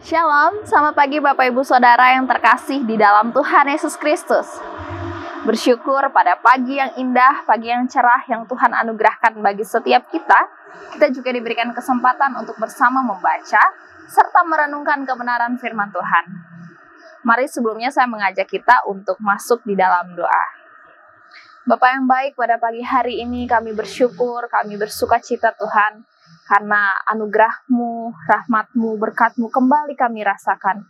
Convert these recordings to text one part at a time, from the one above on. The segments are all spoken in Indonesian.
Shalom, selamat pagi Bapak Ibu Saudara yang terkasih di dalam Tuhan Yesus Kristus. Bersyukur pada pagi yang indah, pagi yang cerah yang Tuhan anugerahkan bagi setiap kita, kita juga diberikan kesempatan untuk bersama membaca serta merenungkan kebenaran firman Tuhan. Mari sebelumnya saya mengajak kita untuk masuk di dalam doa. Bapak yang baik, pada pagi hari ini kami bersyukur, kami bersuka cita Tuhan, karena anugerahmu, rahmatmu, berkatmu kembali kami rasakan.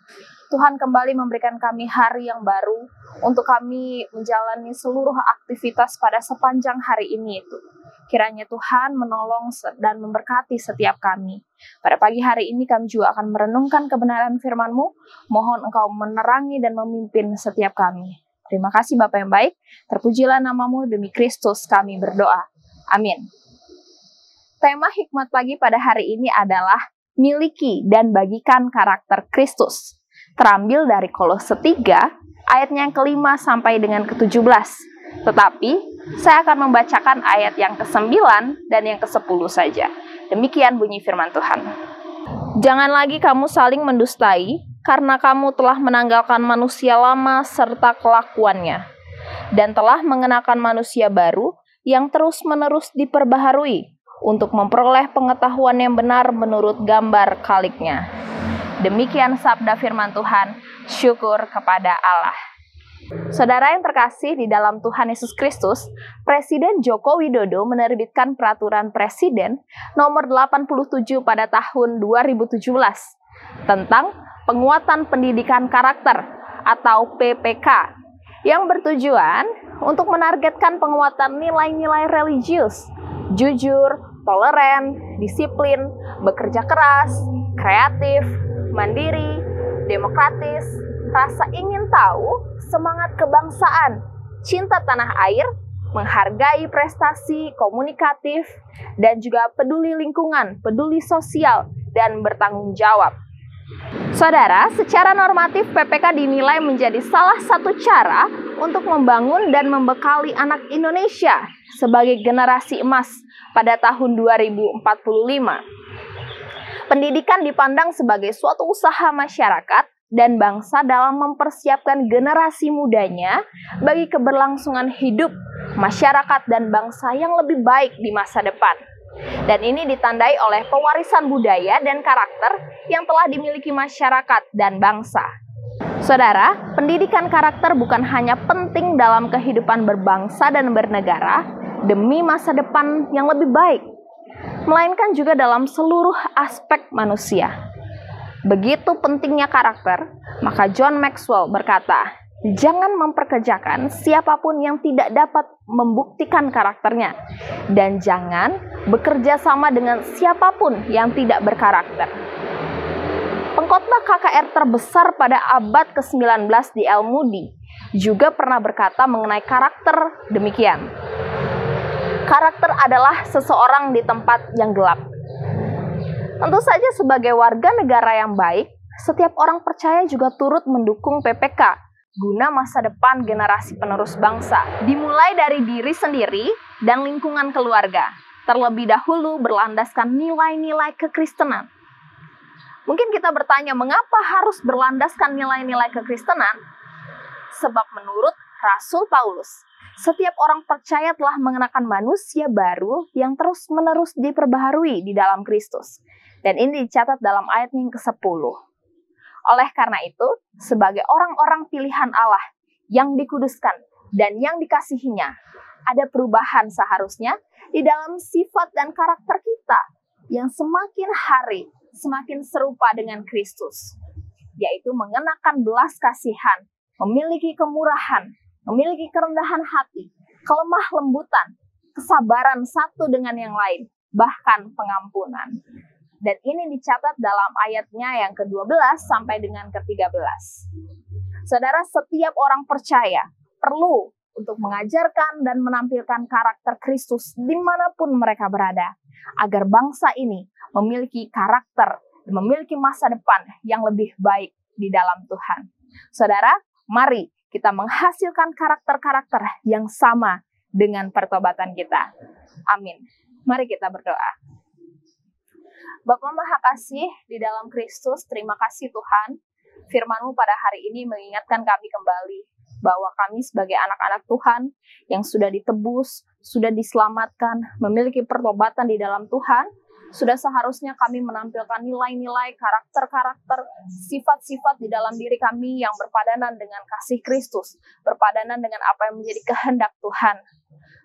Tuhan kembali memberikan kami hari yang baru untuk kami menjalani seluruh aktivitas pada sepanjang hari ini itu. Kiranya Tuhan menolong dan memberkati setiap kami. Pada pagi hari ini kami juga akan merenungkan kebenaran firman-Mu. Mohon Engkau menerangi dan memimpin setiap kami. Terima kasih Bapak yang baik. Terpujilah namamu demi Kristus kami berdoa. Amin. Tema hikmat pagi pada hari ini adalah miliki dan bagikan karakter Kristus. Terambil dari Kolose 3 ayatnya yang kelima sampai dengan ke-17. Tetapi saya akan membacakan ayat yang ke-9 dan yang ke-10 saja. Demikian bunyi firman Tuhan. Jangan lagi kamu saling mendustai karena kamu telah menanggalkan manusia lama serta kelakuannya dan telah mengenakan manusia baru yang terus-menerus diperbaharui untuk memperoleh pengetahuan yang benar menurut gambar kaliknya. Demikian sabda firman Tuhan, syukur kepada Allah. Saudara yang terkasih di dalam Tuhan Yesus Kristus, Presiden Joko Widodo menerbitkan peraturan Presiden nomor 87 pada tahun 2017 tentang penguatan pendidikan karakter atau PPK yang bertujuan untuk menargetkan penguatan nilai-nilai religius, jujur, toleran, disiplin, bekerja keras, kreatif, mandiri, demokratis, rasa ingin tahu, semangat kebangsaan, cinta tanah air, menghargai prestasi komunikatif, dan juga peduli lingkungan, peduli sosial, dan bertanggung jawab. Saudara, secara normatif PPK dinilai menjadi salah satu cara untuk membangun dan membekali anak Indonesia sebagai generasi emas pada tahun 2045. Pendidikan dipandang sebagai suatu usaha masyarakat dan bangsa dalam mempersiapkan generasi mudanya bagi keberlangsungan hidup masyarakat dan bangsa yang lebih baik di masa depan. Dan ini ditandai oleh pewarisan budaya dan karakter yang telah dimiliki masyarakat dan bangsa. Saudara, pendidikan karakter bukan hanya penting dalam kehidupan berbangsa dan bernegara, demi masa depan yang lebih baik, melainkan juga dalam seluruh aspek manusia. Begitu pentingnya karakter, maka John Maxwell berkata, "Jangan memperkerjakan siapa pun yang tidak dapat membuktikan karakternya, dan jangan bekerja sama dengan siapa pun yang tidak berkarakter." Pengkhotbah KKR terbesar pada abad ke-19 di El Moody juga pernah berkata mengenai karakter demikian. Karakter adalah seseorang di tempat yang gelap. Tentu saja sebagai warga negara yang baik, setiap orang percaya juga turut mendukung PPK guna masa depan generasi penerus bangsa. Dimulai dari diri sendiri dan lingkungan keluarga, terlebih dahulu berlandaskan nilai-nilai kekristenan. Mungkin kita bertanya, mengapa harus berlandaskan nilai-nilai kekristenan? Sebab menurut Rasul Paulus, setiap orang percaya telah mengenakan manusia baru yang terus-menerus diperbaharui di dalam Kristus. Dan ini dicatat dalam ayat yang ke-10. Oleh karena itu, sebagai orang-orang pilihan Allah yang dikuduskan dan yang dikasihinya, ada perubahan seharusnya di dalam sifat dan karakter kita yang semakin hari semakin serupa dengan Kristus, yaitu mengenakan belas kasihan, memiliki kemurahan, memiliki kerendahan hati, kelemah lembutan, kesabaran satu dengan yang lain, bahkan pengampunan. Dan ini dicatat dalam ayatnya yang ke-12 sampai dengan ke-13. Saudara, setiap orang percaya perlu untuk mengajarkan dan menampilkan karakter Kristus di mana pun mereka berada, agar bangsa ini memiliki karakter memiliki masa depan yang lebih baik di dalam Tuhan. Saudara, mari kita menghasilkan karakter-karakter yang sama dengan pertobatan kita. Amin. Mari kita berdoa. Bapa Maha Kasih di dalam Kristus, terima kasih Tuhan. Firman-Mu pada hari ini mengingatkan kami kembali bahwa kami sebagai anak-anak Tuhan yang sudah ditebus, sudah diselamatkan, memiliki pertobatan di dalam Tuhan, sudah seharusnya kami menampilkan nilai-nilai, karakter-karakter, sifat-sifat di dalam diri kami yang berpadanan dengan kasih Kristus, berpadanan dengan apa yang menjadi kehendak Tuhan.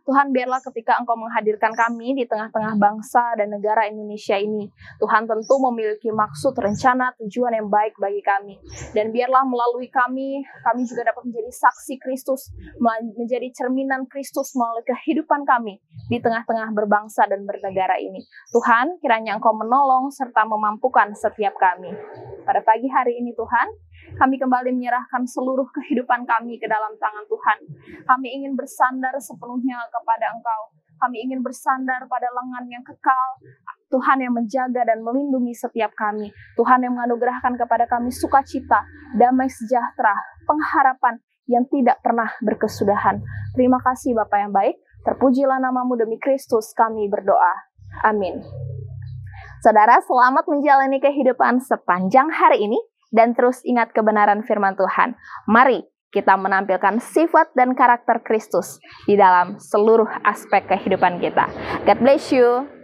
Tuhan biarlah ketika Engkau menghadirkan kami di tengah-tengah bangsa dan negara Indonesia ini, Tuhan tentu memiliki maksud, rencana, tujuan yang baik bagi kami. Dan biarlah melalui kami, kami juga dapat menjadi saksi Kristus, menjadi cerminan Kristus melalui kehidupan kami di tengah-tengah berbangsa dan bernegara ini. Tuhan, kiranya Engkau menolong serta memampukan setiap kami. Pada pagi hari ini Tuhan, kami kembali menyerahkan seluruh kehidupan kami ke dalam tangan Tuhan. Kami ingin bersandar sepenuhnya kepada Engkau. Kami ingin bersandar pada lengan yang kekal. Tuhan yang menjaga dan melindungi setiap kami. Tuhan yang menganugerahkan kepada kami sukacita, damai sejahtera, pengharapan yang tidak pernah berkesudahan. Terima kasih Bapak yang baik. Terpujilah namamu demi Kristus kami berdoa. Amin. Saudara, selamat menjalani kehidupan sepanjang hari ini dan terus ingat kebenaran firman Tuhan. Mari kita menampilkan sifat dan karakter Kristus di dalam seluruh aspek kehidupan kita. God bless you.